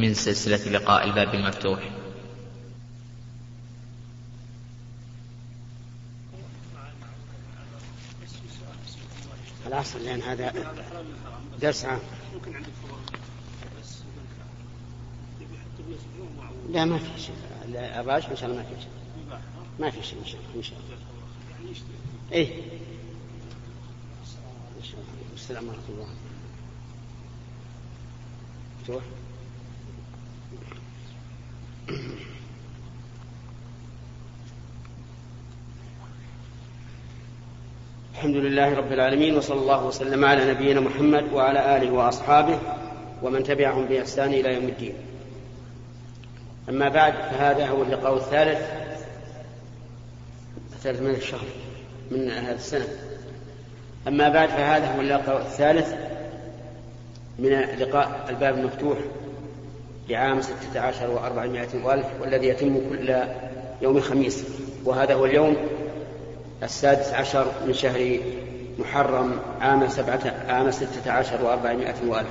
من سلسلة لقاء الباب المفتوح. العصر لأن هذا درس عام. لا ما في شيء. الراجح إن شاء الله ما في شيء. ما في شيء إن شاء الله إن شاء الله. إيه. إن شاء الله السلام ورحمة الله مفتوح الحمد لله رب العالمين وصلى الله وسلم على نبينا محمد وعلى آله وأصحابه ومن تبعهم بإحسان إلى يوم الدين. أما بعد فهذا هو اللقاء الثالث الثالث من الشهر من هذه السنة. أما بعد فهذا هو اللقاء الثالث من لقاء الباب المفتوح. لعام ستة عشر وأربعمائة وألف والذي يتم كل يوم خميس وهذا هو اليوم السادس عشر من شهر محرم عام سبعة عام ستة عشر وأربعمائة وألف.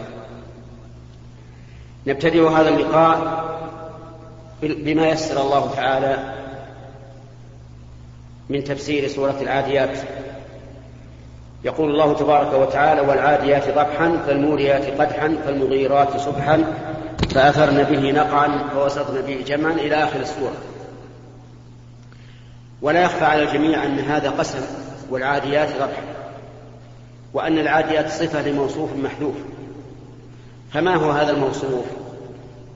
نبتدئ هذا اللقاء بما يسر الله تعالى من تفسير سورة العاديات. يقول الله تبارك وتعالى والعاديات ضبحا فالموريات قدحا فالمغيرات صبحا. فأثرن به نقعا فوسطن به جمعا إلى آخر السورة. ولا يخفى على الجميع أن هذا قسم والعاديات ضبحا وأن العاديات صفة لموصوف محذوف. فما هو هذا الموصوف؟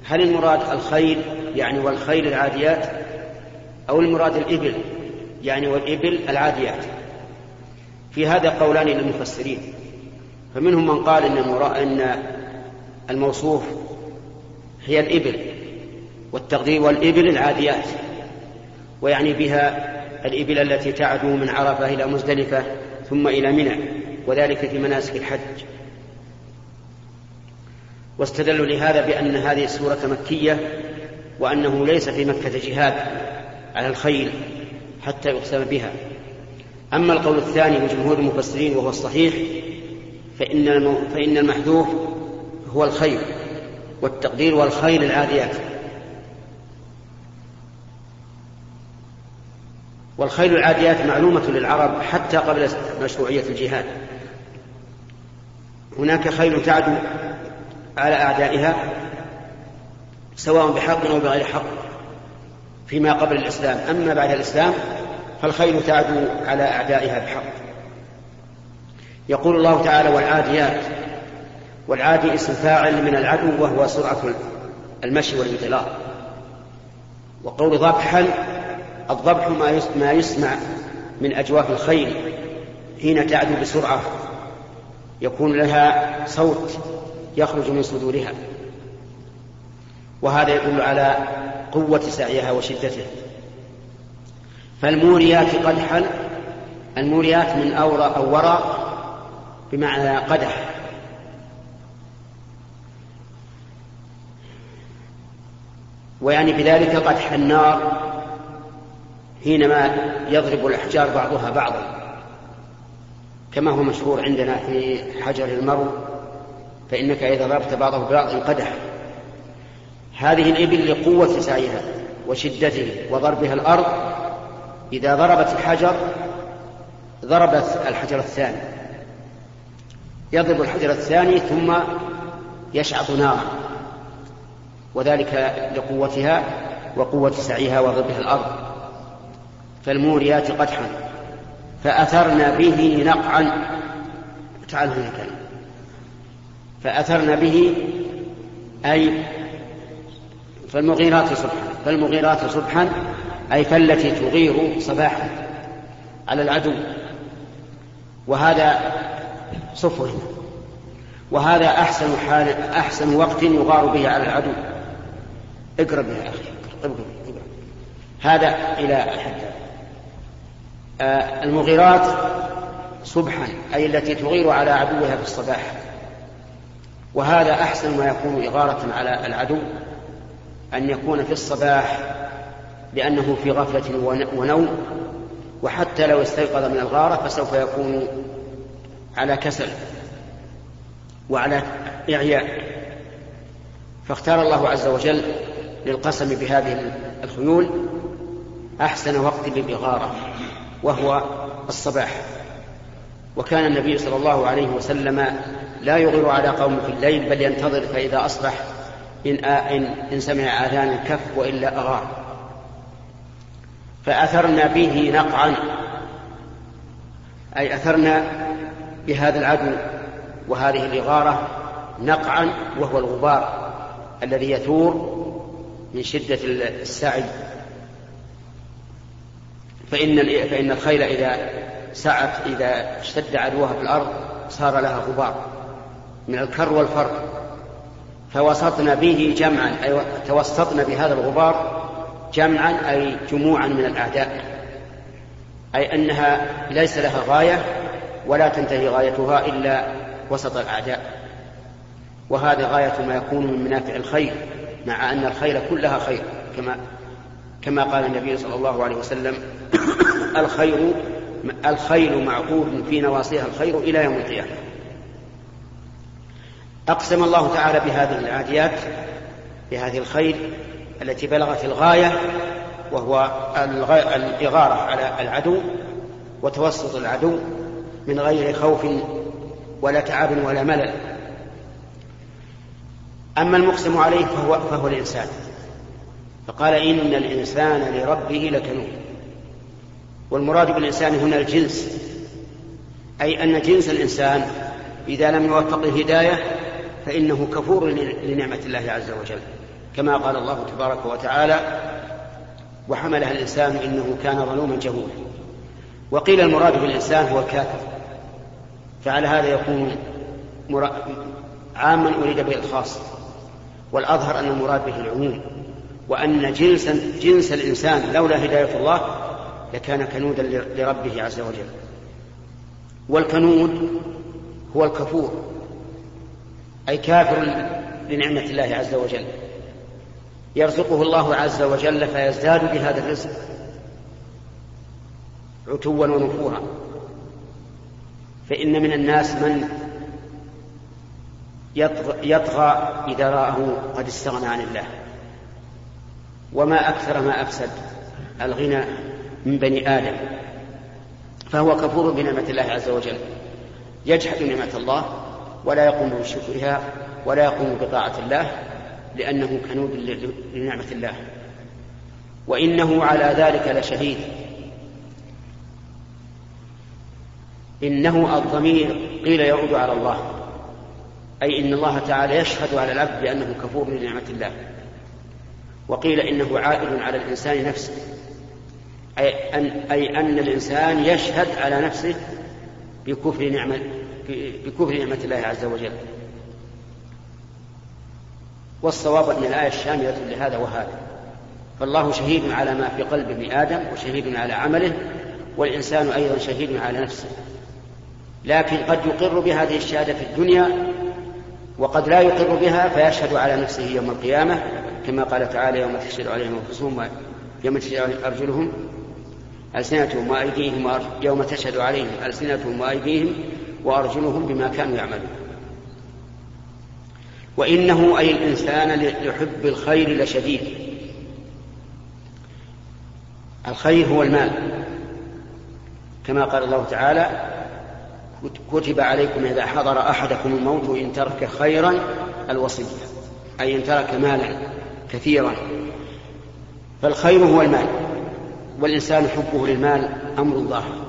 هل المراد الخيل يعني والخيل العاديات أو المراد الإبل يعني والإبل العاديات؟ في هذا قولان للمفسرين فمنهم من قال إن, إن الموصوف هي الإبل والتقدير والإبل العاديات ويعني بها الإبل التي تعدو من عرفة إلى مزدلفة ثم إلى منى وذلك في مناسك الحج. واستدلوا لهذا بأن هذه السورة مكية وأنه ليس في مكة جهاد على الخيل حتى يقسم بها. أما القول الثاني لجمهور المفسرين وهو الصحيح فإن فإن المحذوف هو الخيل. والتقدير والخيل العاديات والخيل العاديات معلومة للعرب حتى قبل مشروعية الجهاد. هناك خيل تعدو على أعدائها سواء بحق أو بغير حق فيما قبل الإسلام. أما بعد الإسلام فالخيل تعدو على أعدائها بحق. يقول الله تعالى والعاديات والعادي اسم فاعل من العدو وهو سرعة المشي والانطلاق. وقول ضبحا الضبح ما يسمع من أجواف الخيل حين تعدو بسرعة يكون لها صوت يخرج من صدورها. وهذا يدل على قوة سعيها وشدته. فالموريات قدحا الموريات من أورى أو وراء بمعنى قدح. ويعني بذلك قدح النار حينما يضرب الأحجار بعضها بعضا. كما هو مشهور عندنا في حجر المرو فإنك إذا ضربت بعضه ببعض انقدح. هذه الإبل لقوة سعيها وشدته وضربها الأرض إذا ضربت الحجر ضربت الحجر الثاني. يضرب الحجر الثاني ثم يشعط نارا. وذلك لقوتها وقوة سعيها وضربها الأرض. فالموريات قدحا. فأثرن به نقعا. تعال هنا كلام. فأثرن به أي فالمغيرات صبحا. فالمغيرات صبحا أي فالتي تغير صباحا على العدو. وهذا صفر. وهذا أحسن حال أحسن وقت يغار به على العدو. اقرب يا أخي. اقرب هذا إلى حد. آه المغيرات صبحا أي التي تغير على عدوها في الصباح. وهذا أحسن ما يكون إغارة على العدو أن يكون في الصباح لأنه في غفلة ونوم. وحتى لو استيقظ من الغارة فسوف يكون على كسل وعلى إعياء. فاختار الله عز وجل للقسم بهذه الخيول أحسن وقت للإغارة وهو الصباح. وكان النبي صلى الله عليه وسلم لا يغير على قوم في الليل بل ينتظر فإذا أصبح إن, إن, إن سمع آذان الكف وإلا أغار. فأثرنا به نقعا. أي أثرنا بهذا العدو وهذه الإغارة نقعا وهو الغبار الذي يثور من شدة السعي. فإن فإن الخيل إذا سعت إذا اشتد عدوها في الأرض صار لها غبار من الكر والفر فوسطنا به جمعا أي توسطنا بهذا الغبار جمعا أي جموعا من الأعداء. أي أنها ليس لها غاية ولا تنتهي غايتها إلا وسط الأعداء. وهذا غاية ما يكون من منافع الخير مع أن الخير كلها خير كما كما قال النبي صلى الله عليه وسلم الخير الخيل معقود في نواصيها الخير إلى يوم القيامة. أقسم الله تعالى بهذه العاديات بهذه الخيل التي بلغت الغاية وهو الإغارة على العدو وتوسط العدو من غير خوف ولا تعب ولا ملل. أما المقسم عليه فهو, فهو الإنسان. فقال إن الإنسان لربه لكنود والمراد بالإنسان هنا الجنس. أي أن جنس الإنسان إذا لم يوفق الهداية فإنه كفور لنعمة الله عز وجل. كما قال الله تبارك وتعالى وحملها الإنسان إنه كان ظلوما جهولا. وقيل المراد بالإنسان هو الكافر. فعلى هذا يكون عاما أريد به الخاص. والأظهر أن المراد به العموم وأن جنس جنس الإنسان لولا هداية الله لكان كنودا لربه عز وجل. والكنود هو الكفور أي كافر لنعمة الله عز وجل. يرزقه الله عز وجل فيزداد بهذا الرزق عتوا ونفورا. فإن من الناس من يطغى إذا رآه قد استغنى عن الله. وما أكثر ما أفسد الغنى من بني آدم. فهو كفور بنعمة الله عز وجل. يجحد نعمة الله ولا يقوم بشكرها ولا يقوم بطاعة الله لأنه كنود لنعمة الله. وإنه على ذلك لشهيد. إنه الضمير قيل يعود على الله. أي إن الله تعالى يشهد على العبد بأنه كفور لنعمة الله. وقيل إنه عائد على الإنسان نفسه. أي أن, أي أن الإنسان يشهد على نفسه بكفر نعمة بكفر نعمة الله عز وجل. والصواب أن الآية الشاملة لهذا وهذا. فالله شهيد على ما في قلب ابن آدم وشهيد على عمله والإنسان أيضا شهيد على نفسه. لكن قد يقر بهذه الشهادة في الدنيا وقد لا يقر بها فيشهد على نفسه يوم القيامة كما قال تعالى يوم تشهد عليهم أنفسهم يوم تشهد أرجلهم ألسنتهم وأيديهم يوم تشهد عليهم ألسنتهم وأيديهم وأرجلهم بما كانوا يعملون. وإنه أي الإنسان لحب الخير لشديد. الخير هو المال كما قال الله تعالى كتب عليكم إذا حضر أحدكم الموت إن ترك خيرا الوصية أي إن ترك مالا كثيرا. فالخير هو المال والإنسان حبه للمال أمر ظاهر.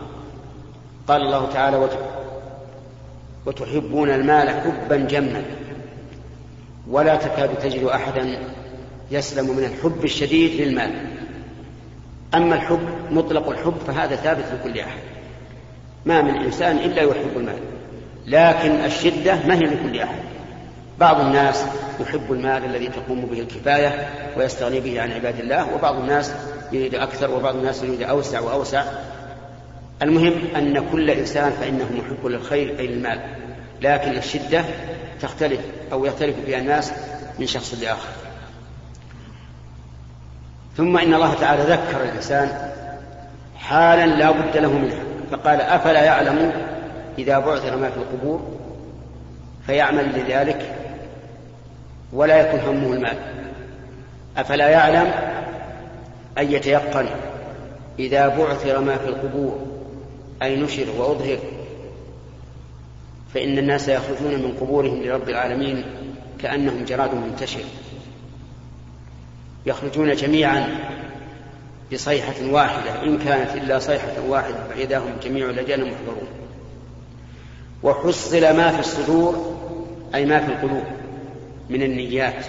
قال الله تعالى وتحبون المال حبا جما ولا تكاد تجد أحدا يسلم من الحب الشديد للمال. أما الحب مطلق الحب فهذا ثابت لكل أحد. ما من إنسان إلا يحب المال. لكن الشدة ما هي لكل أحد. بعض الناس يحب المال الذي تقوم به الكفاية ويستغني به عن عباد الله وبعض الناس يريد أكثر وبعض الناس يريد أوسع وأوسع. المهم أن كل إنسان فإنه محب للخير أي المال لكن الشدة تختلف أو يختلف فيها الناس من شخص لآخر. ثم إن الله تعالى ذكر الإنسان حالا لا بد له منها. فقال أفلا يعلم إذا بعثر ما في القبور فيعمل لذلك ولا يكون همه المال. أفلا يعلم أن يتيقن إذا بعثر ما في القبور أي نشر وأظهر فإن الناس يخرجون من قبورهم لرب العالمين كأنهم جراد منتشر. يخرجون جميعا بصيحة واحدة إن كانت إلا صيحة واحدة فإذا هم جميع لجان محضرون. وحصل ما في الصدور أي ما في القلوب من النيات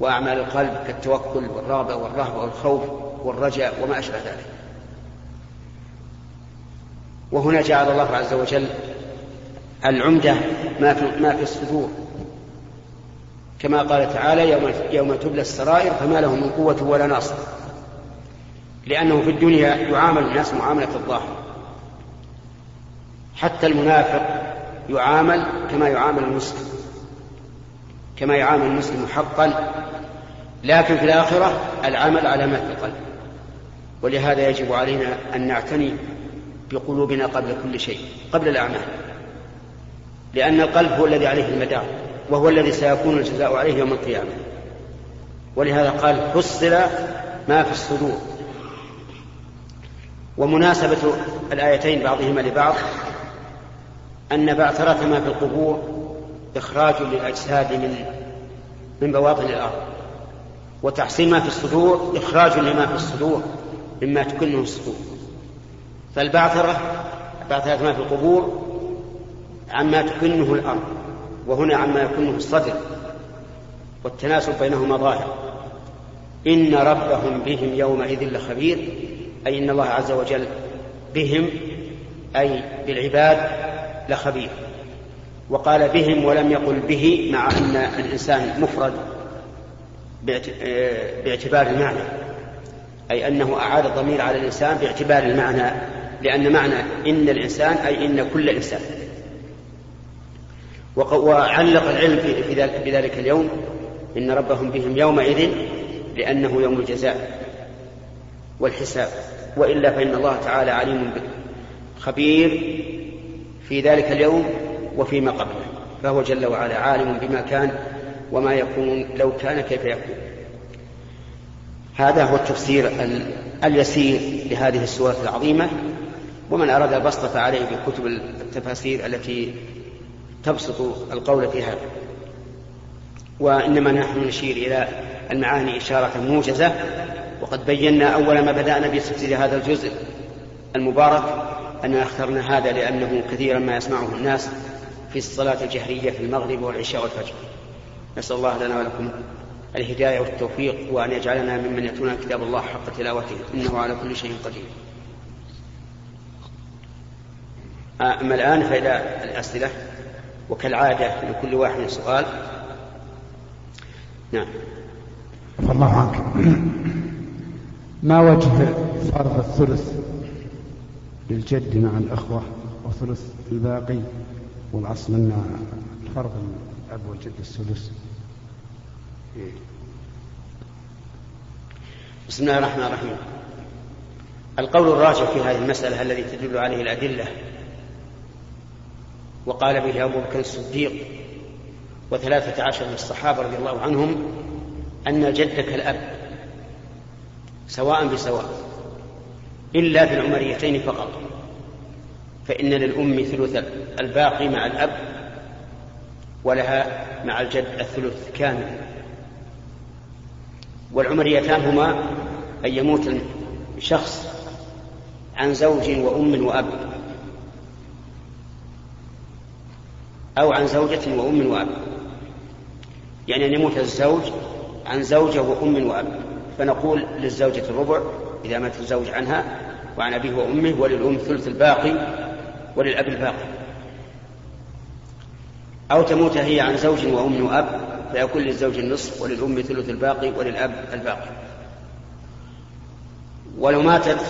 وأعمال القلب كالتوكل والرغبة والرهبة والخوف والرجاء وما أشبه ذلك. وهنا جعل الله عز وجل العمدة ما في, ما في الصدور. كما قال تعالى يوم, يوم تبلى السرائر فما له من قوة ولا ناصر. لأنه في الدنيا يعامل الناس معاملة الظاهر. حتى المنافق يعامل كما يعامل المسلم كما يعامل المسلم حقا لكن في الآخرة العمل على ما في القلب. ولهذا يجب علينا أن نعتني بقلوبنا قبل كل شيء قبل الأعمال. لأن القلب هو الذي عليه المدار وهو الذي سيكون الجزاء عليه يوم القيامة. ولهذا قال فصل ما في الصدور. ومناسبة الآيتين بعضهما لبعض أن بعثرة ما في القبور إخراج للأجساد من من بواطن الأرض وتحصيل ما في الصدور إخراج لما في الصدور مما تكنه الصدور. فالبعثرة بعثرة ما في القبور عما تكنه الأرض وهنا عما يكنه الصدر والتناسب بينهما ظاهر. إن ربهم بهم يومئذ لخبير. أي إن الله عز وجل بهم أي بالعباد لخبير. وقال بهم ولم يقل به مع أن الإنسان مفرد باعتبار المعنى. أي أنه أعاد الضمير على الإنسان باعتبار المعنى لأن معنى إن الإنسان أي إن كل إنسان. وعلق العلم في ذلك اليوم إن ربهم بهم يومئذ لأنه يوم الجزاء. والحساب وإلا فإن الله تعالى عليم خبير في ذلك اليوم وفيما قبله فهو جل وعلا عالم بما كان وما يكون لو كان كيف يكون. هذا هو التفسير اليسير لهذه السورة العظيمة ومن أراد البسط فعليه بكتب التفاسير التي تبسط القول في هذا وإنما نحن نشير إلى المعاني إشارة موجزة وقد بينا أول ما بدأنا بتفسير هذا الجزء المبارك أننا اخترنا هذا لأنه كثيرا ما يسمعه الناس في الصلاة الجهرية في المغرب والعشاء والفجر. نسأل الله لنا ولكم الهداية والتوفيق وأن يجعلنا ممن يتلون كتاب الله حق تلاوته. إنه على كل شيء قدير. أما الآن فإلى الأسئلة. وكالعادة لكل واحد سؤال. نعم. الله عنك. ما وجه فرض الثلث للجد مع الأخوة وثلث الباقي؟ والأصل أن فرض الأب والجد السدس بسم الله الرحمن الرحيم. القول الراجح في هذه المسألة الذي تدل عليه الأدلة وقال به أبو بكر الصديق وثلاثة عشر من الصحابة رضي الله عنهم أن الجد كالأب سواء بسواء إلا في العمريتين فقط. فإن للأم ثلث الباقي مع الأب ولها مع الجد الثلث كامل. والعمريتان هما أن يموت شخص عن زوج وأم وأب أو عن زوجة وأم وأب. يعني أن يموت الزوج عن زوجة وأم وأب. فنقول للزوجة الربع إذا مات الزوج عنها وعن أبيه وأمه وللأم ثلث الباقي وللأب الباقي. أو تموت هي عن زوج وأم وأب فيكون للزوج النصف وللأم ثلث الباقي وللأب الباقي. ولو ماتت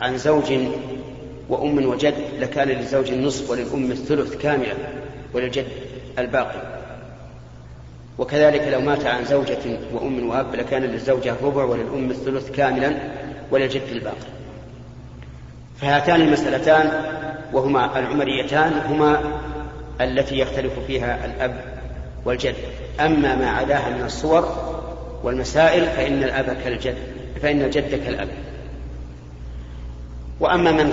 عن زوج وأم وجد لكان للزوج النصف وللأم الثلث كاملا وللجد الباقي. وكذلك لو مات عن زوجة وأم وأب لكان للزوجة الربع وللأم الثلث كاملا وللجد الباقي. فهاتان المسألتان وهما العمريتان هما التي يختلف فيها الأب والجد. أما ما عداها من الصور والمسائل فإن الأب كالجد فإن الجد كالأب. وأما من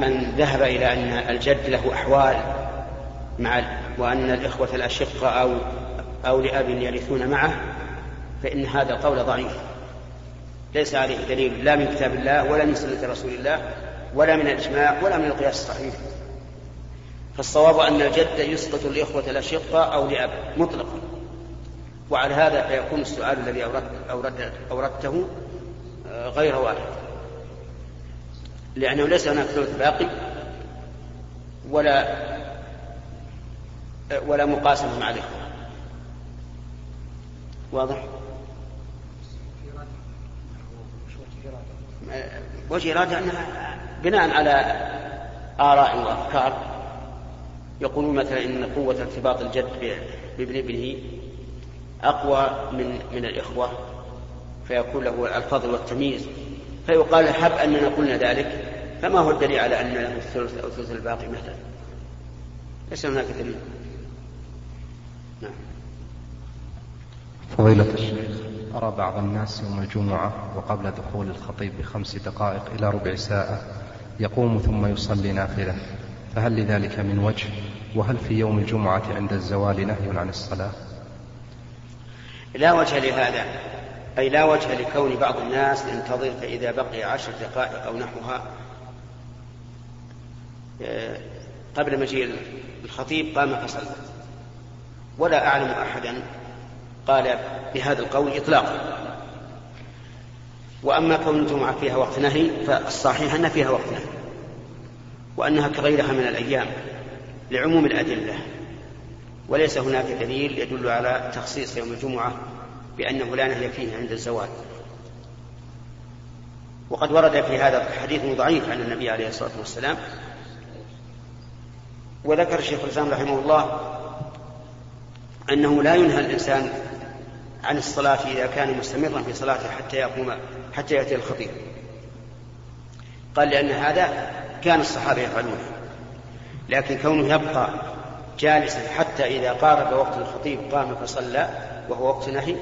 من ذهب إلى أن الجد له أحوال مع وأن الإخوة الأشقة أو أو لأب يرثون معه فإن هذا القول ضعيف. ليس عليه دليل لا من كتاب الله ولا من سنة رسول الله ولا من الإجماع ولا من القياس الصحيح. فالصواب أن الجد يسقط الإخوة الأشقة أو لأب مطلقا وعلى هذا فيكون السؤال الذي أورد أوردته آه، غير وارد لأنه ليس هناك ثلث باقي ولا آه، ولا مقاسمة مع الإخوة. واضح؟ وجه إرادة أنها بناء على آراء وأفكار يقولون مثلا إن قوة ارتباط الجد بابن ابنه أقوى من من الإخوة فيكون له الفضل والتمييز. فيقال حب أننا قلنا ذلك فما هو الدليل على أن له الثلث أو الثلث الباقي مثلا؟ ليس هناك دليل. نعم. فضيلة الشيخ أرى بعض الناس يوم الجمعة وقبل دخول الخطيب بخمس دقائق إلى ربع ساعة يقوم ثم يصلي نافلة. فهل لذلك من وجه؟ وهل في يوم الجمعة عند الزوال نهي عن الصلاة؟ لا وجه لهذا أي لا وجه لكون بعض الناس ينتظر فإذا بقي عشر دقائق أو نحوها. آه، قبل مجيء الخطيب قام فصلى. ولا أعلم أحدا قال بهذا القول إطلاقا. وأما كون الجمعة فيها وقت نهي فالصحيح أن فيها وقت نهي. وأنها كغيرها من الأيام لعموم الأدلة. وليس هناك دليل يدل على تخصيص يوم الجمعة بأنه لا نهي فيه عند الزواج. وقد ورد في هذا حديث ضعيف عن النبي عليه الصلاة والسلام. وذكر الشيخ الإسلام رحمه الله أنه لا ينهى الإنسان عن الصلاة إذا كان مستمرا في صلاته حتى يقوم حتى يأتي الخطيب. قال لأن هذا كان الصحابة يفعلونه. لكن كونه يبقى جالسا حتى إذا قارب وقت الخطيب قام فصلى وهو وقت نهي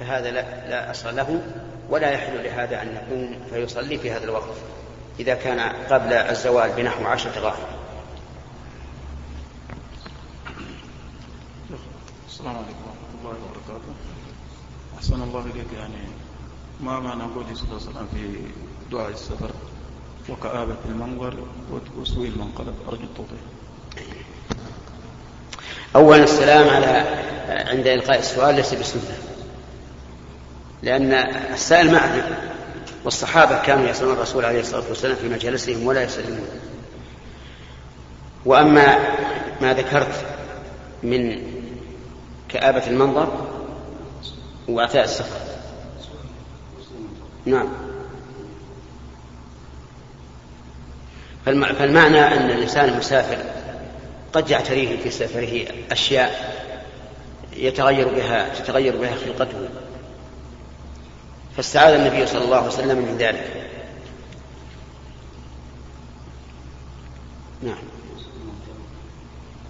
فهذا لا, لا أصل له ولا يحل لهذا أن يقوم فيصلي في هذا الوقت إذا كان قبل الزوال بنحو عشرة دقائق السلام عليكم ورحمة الله وبركاته. أحسن الله إليك. يعني ما معنى قوله صلى الله عليه وسلم في دعاء السفر؟ وكآبة المنظر وسوء المنقلب. أرجو التوضيح. أولا السلام على عند إلقاء السؤال ليس بسنة لأن السائل معنا والصحابة كانوا يسألون الرسول عليه الصلاة والسلام في مجالسهم ولا يسلمون وأما ما ذكرت من كآبة المنظر وعتاء السفر. نعم. فالمعنى أن الإنسان المسافر قد يعتريه في سفره أشياء يتغير بها تتغير بها خلقته. فاستعاذ النبي صلى الله عليه وسلم من ذلك. نعم.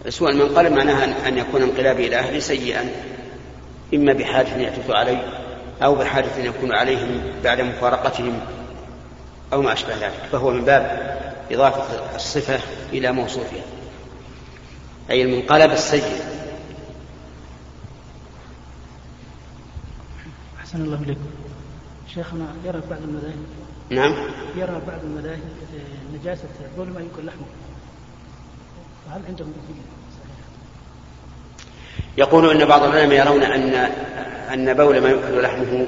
سوء المنقلب معناها أن يكون انقلابي إلى أهله سيئا. إما بحادث يحدث عليه أو بحادث يكون عليهم بعد مفارقتهم أو ما أشبه ذلك فهو من باب إضافة الصفة إلى موصوفها أي المنقلب السيء. أحسن الله إليكم شيخنا يرى بعض المذاهب. نعم. يرى بعض المذاهب نجاسة ما يكون لحمه. فهل عندهم يقول أن بعض العلماء يرون أن أن بول ما يؤكل لحمه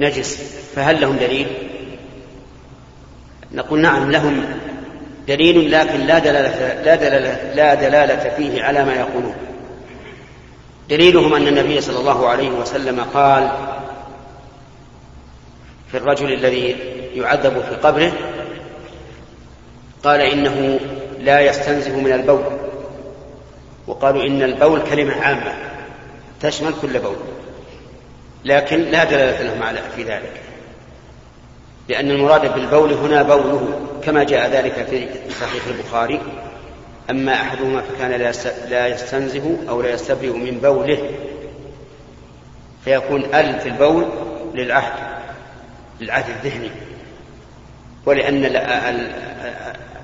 نجس فهل لهم دليل؟ نقول نعم لهم دليل لكن لا دلالة لا دلالة لا دلالة فيه على ما يقولون. دليلهم أن النبي صلى الله عليه وسلم قال في الرجل الذي يعذب في قبره قال إنه لا يستنزه من البول وقالوا إن البول كلمة عامة تشمل كل بول. لكن لا دلالة لهم على في ذلك. لأن المراد بالبول هنا بوله كما جاء ذلك في صحيح البخاري. أما أحدهما فكان لا يستنزه أو لا يستبرئ من بوله. فيكون ال في البول للعهد للعهد الذهني. ولأن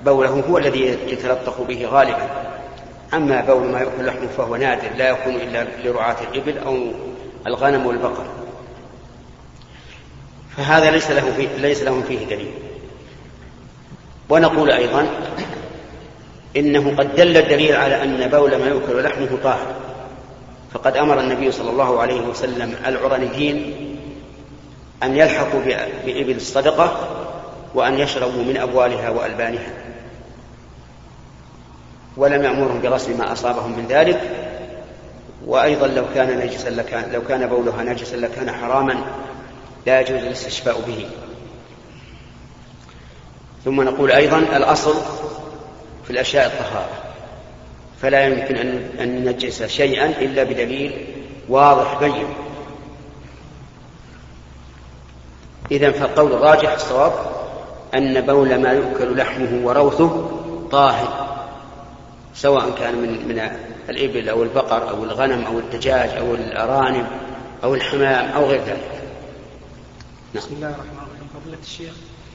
بوله هو الذي يتلطخ به غالبا. أما بول ما يأكل لحمه فهو نادر لا يكون إلا لرعاة الإبل أو الغنم والبقر. فهذا ليس له فيه ليس لهم فيه دليل. ونقول أيضا إنه قد دل الدليل على أن بول ما يؤكل لحمه طاهر. فقد أمر النبي صلى الله عليه وسلم العرنيين أن يلحقوا بإبل الصدقة وأن يشربوا من أبوالها وألبانها. ولم يأمرهم بغسل ما أصابهم من ذلك وأيضا لو كان نجسا لكان لو كان بولها نجسا لكان حراما لا يجوز الاستشفاء به. ثم نقول أيضا الأصل في الأشياء الطهارة فلا يمكن أن ننجس شيئا إلا بدليل واضح بين. إذا فالقول الراجح الصواب أن بول ما يؤكل لحمه وروثه طاهر. سواء كان من من الإبل أو البقر أو الغنم أو الدجاج أو الأرانب أو الحمام أو غير ذلك. نعم. بسم الله الرحمن الرحيم. فضيلة الشيخ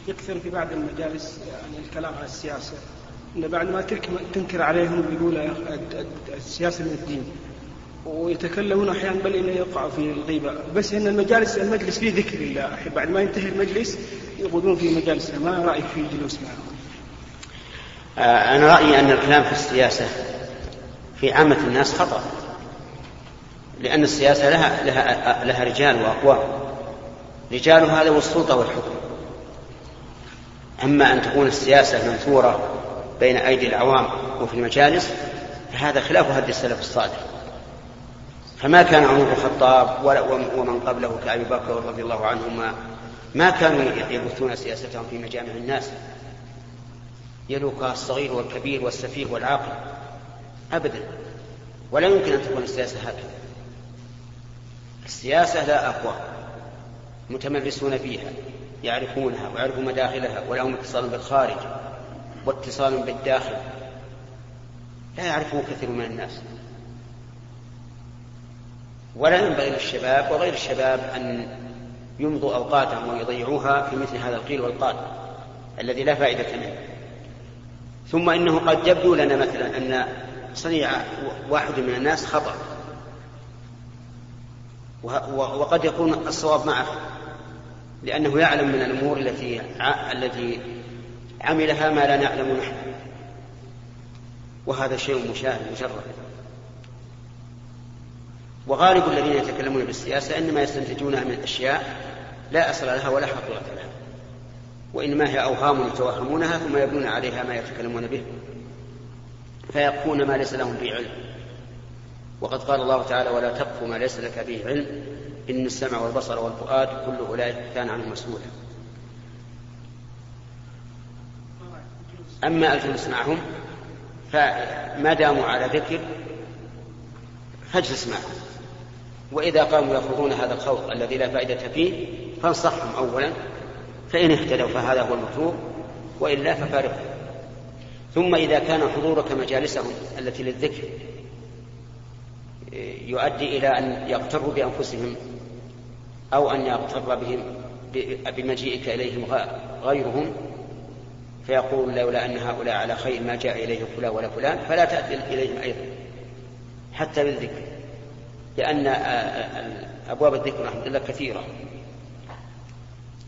يكثر في بعض المجالس يعني الكلام على السياسة. إن بعد ما تنكر عليهم يقول السياسة من الدين ويتكلمون أحيانا بل إنه يقع في الغيبة. بس إن المجالس المجلس فيه ذكر الله بعد ما ينتهي المجلس يقعدون في مجالس ما رأيك في الجلوس معهم أنا رأيي أن الكلام في السياسة في عامة الناس خطأ لأن السياسة لها, لها, لها رجال وأقوام. رجالها ذوي السلطة والحكم. أما أن تكون السياسة منثورة بين أيدي العوام وفي المجالس فهذا خلاف هدي السلف الصالح. فما كان عمر بن الخطاب ومن قبله كأبي بكر رضي الله عنهما ما كانوا يبثون سياستهم في مجامع الناس. يلوكها الصغير والكبير والسفيه والعاقل. أبدا. ولا يمكن أن تكون السياسة هكذا. السياسة لا أقوى. متمرسون فيها. يعرفونها ويعرفون مداخلها ولهم اتصال بالخارج واتصال بالداخل. لا يعرفه كثير من الناس. ولا ينبغي للشباب وغير الشباب أن يمضوا أوقاتهم ويضيعوها في مثل هذا القيل والقال الذي لا فائدة منه. ثم إنه قد يبدو لنا مثلا أن صنيع واحد من الناس خطأ. وقد يكون الصواب معه لأنه يعلم من الأمور التي التي عملها ما لا نعلم نحن. وهذا شيء مشاهد مجرد. وغالب الذين يتكلمون بالسياسة إنما يستنتجونها من أشياء لا أصل لها ولا حقيقة لها. وإنما هي أوهام يتوهمونها ثم يبنون عليها ما يتكلمون به فيقفون ما ليس لهم به علم. وقد قال الله تعالى ولا تقف ما ليس لك به علم إن السمع والبصر والفؤاد كل أولئك كان عنه مسؤولا. أما الجلوس معهم فما داموا على ذكر فاجلس معهم. وإذا قاموا يخوضون هذا الخوض الذي لا فائدة فيه فانصحهم أولا فإن اهتدوا فهذا هو المطلوب وإلا ففارقهم ثم إذا كان حضورك مجالسهم التي للذكر يؤدي إلى أن يغتروا بأنفسهم أو أن يغتر بهم بمجيئك إليهم غيرهم فيقول لولا أن هؤلاء على خير ما جاء إليهم فلان ولا فلان فلا تأتي إليهم أيضا حتى بالذكر. لأن أبواب الذكر رحمة الله كثيرة.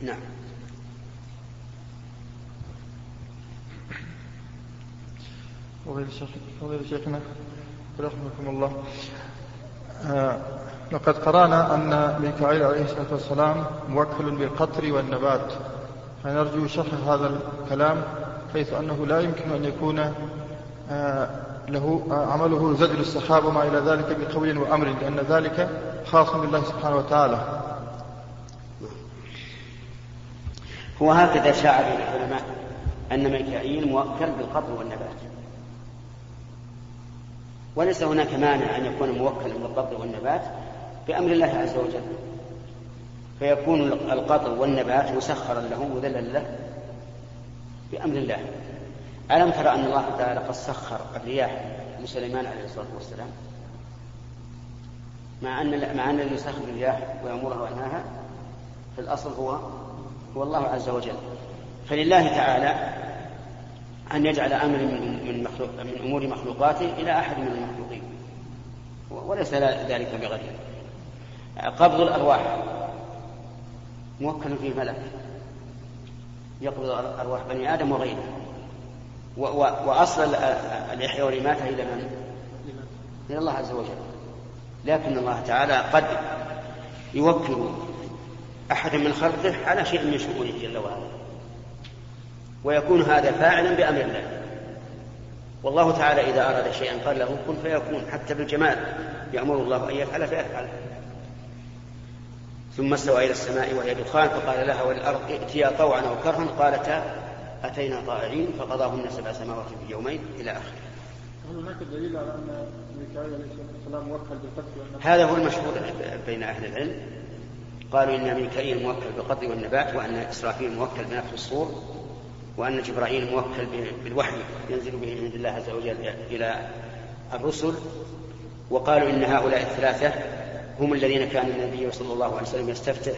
نعم. فضيلة شيخنا. رحمكم الله. آه لقد قرأنا أن ميكائيل عليه الصلاة والسلام موكل بالقطر والنبات. فنرجو شرح هذا الكلام حيث أنه لا يمكن أن يكون آه له آه عمله زجر السحاب وما إلى ذلك بقول وأمر لأن ذلك خاص بالله سبحانه وتعالى. هو هكذا شاع بين العلماء أن ميكائيل موكل بالقطر والنبات. وليس هناك مانع أن يكون موكلا بالقطر والنبات بأمر الله عز وجل. فيكون القطر والنبات مسخرا له مذلا له بأمر الله. ألم ترى أن الله تعالى قد سخر الرياح لسليمان عليه الصلاة والسلام؟ مع أن مع أن يسخر الرياح ويأمرها وينهاها في الأصل هو هو الله عز وجل. فلله تعالى أن يجعل أمر من مخلوق من أمور مخلوقاته إلى أحد من المخلوقين. وليس ذلك بغيره قبض الأرواح. موكل فيه ملك. يقبض أرواح بني آدم وغيره. وأصل الإحياء والإماتة إلى من؟ إلى الله عز وجل. لكن الله تعالى قد يوكل أحدا من خلقه على شيء من شؤونه جل وعلا. ويكون هذا فاعلا بأمر الله. والله تعالى إذا أراد شيئا قال له كن فيكون حتى بالجمال يأمر الله أن يفعل فيفعل. ثم استوى إلى السماء وهي دخان فقال لها وللأرض ائتيا طوعا أو كرها. قالتا أتينا طائعين فقضاهن سبع سماوات في يومين إلى آخره. هناك دليل على أن ميكائيل عليه السلام موكل بالقتل؟ هذا هو المشهور بين أهل العلم. قالوا إن ميكائيل موكل بالقتل والنبات وأن إسرافيل موكل بنفخ الصور. وأن جبرائيل موكل بالوحي ينزل به من عند الله عز وجل إلى الرسل وقالوا إن هؤلاء الثلاثة هم الذين كان النبي صلى الله عليه وسلم يستفتح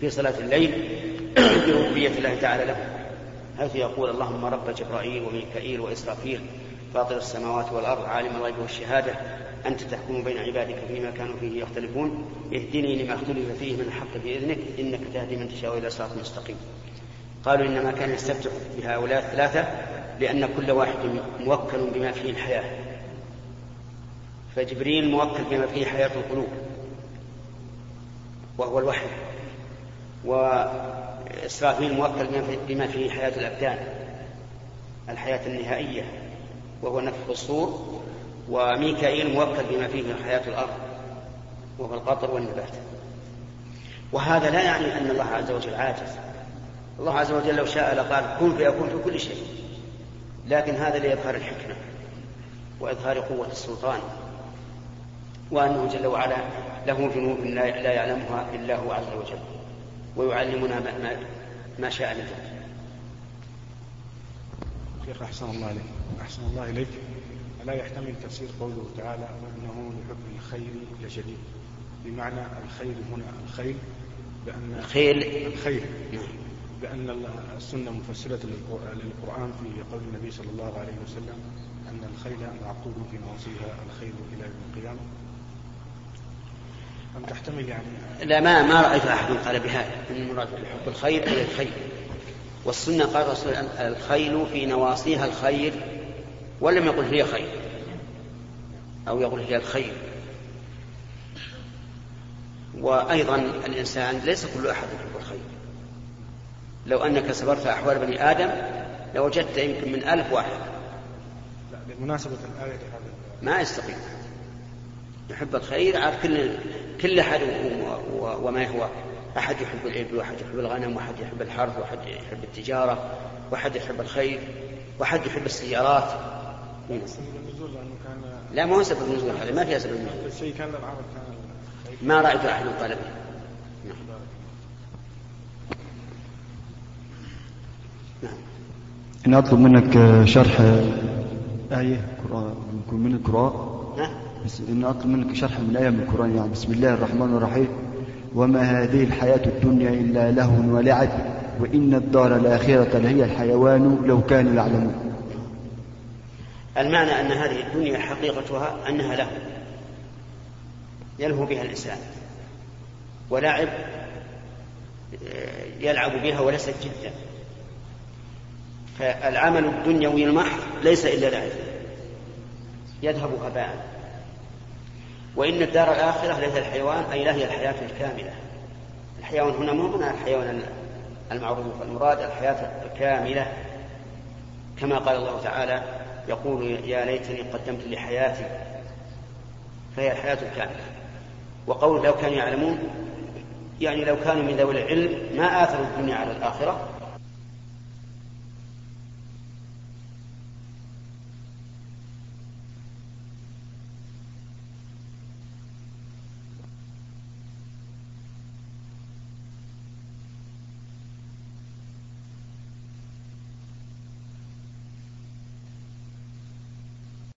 في صلاة الليل بربوبية الله تعالى له حيث يقول اللهم رب جبرائيل وميكائيل وإسرافيل فاطر السماوات والأرض عالم الغيب والشهادة أنت تحكم بين عبادك فيما كانوا فيه يختلفون اهدني لما اختلف فيه من الحق بإذنك إنك تهدي من تشاء إلى صراط مستقيم. قالوا إنما كان يستفتح بهؤلاء الثلاثة لأن كل واحد موكل بما فيه الحياة. فجبريل موكل بما فيه حياة القلوب وهو الوحي. وإسرافيل موكل بما فيه حياة الأبدان الحياة النهائية وهو نفخ الصور. وميكائيل موكل بما فيه حياة الأرض وهو القطر والنبات. وهذا لا يعني أن الله عز وجل عاجز. الله عز وجل لو شاء لقال كن فيكون في كل شيء. لكن هذا لإظهار الحكمة وإظهار قوة السلطان وأنه جل وعلا له جنود لا يعلمها إلا هو عز وجل ويعلمنا ما, ما شاء لذلك شيخ أحسن الله إليك. أحسن الله إليك. ألا يحتمل تفسير قوله تعالى وإنه لحب الخير لشديد. بمعنى الخير هنا الخير بأن الخيل الخير. بأن السنة مفسرة للقرآن في قول النبي صلى الله عليه وسلم أن الخيل معقود في نواصيها الخير إلى يوم القيامة. أم تحتمل يعني لا ما ما رأيت أحد قال بهذا أن المراد بحب الخير أي الخير والسنة قال الرسول الخيل في نواصيها الخير ولم يقل هي خير أو يقول هي الخير وأيضا الإنسان ليس كل أحد يحب الخير لو أنك سبرت أحوال بني آدم لوجدت يمكن من ألف واحد. لا بمناسبة الآية ما يستقيم يحب الخير عاد كل كل أحد وما هو. أحد يحب الإبل وأحد يحب الغنم وأحد يحب الحرث وأحد يحب التجارة وأحد يحب الخير وأحد يحب السيارات. لا ما هو سبب النزول هذا ما فيها سبب النزول. الشيء كان العمل كان ما رأيت أحد قال به نعم. إن أطلب منك شرح آية من القرآن نعم. بس إن أطلب منك شرح من آية من القرآن يعني بسم الله الرحمن الرحيم. وما هذه الحياة الدنيا إلا لهو ولعب وإن الدار الآخرة لهي الحيوان لو كانوا يعلمون. المعنى أن هذه الدنيا حقيقتها أنها له يلهو بها الإنسان. ولعب يلعب بها وليست جدا. فالعمل الدنيوي المحض ليس إلا لعب يذهب هباء وإن الدار الآخرة ليس الحيوان أي لا هي الحياة الكاملة. الحيوان هنا مو هنا الحيوان المعروف المراد الحياة الكاملة. كما قال الله تعالى يقول يا ليتني قدمت لحياتي فهي الحياة الكاملة. وقول لو كانوا يعلمون يعني لو كانوا من ذوي العلم ما آثروا الدنيا على الآخرة.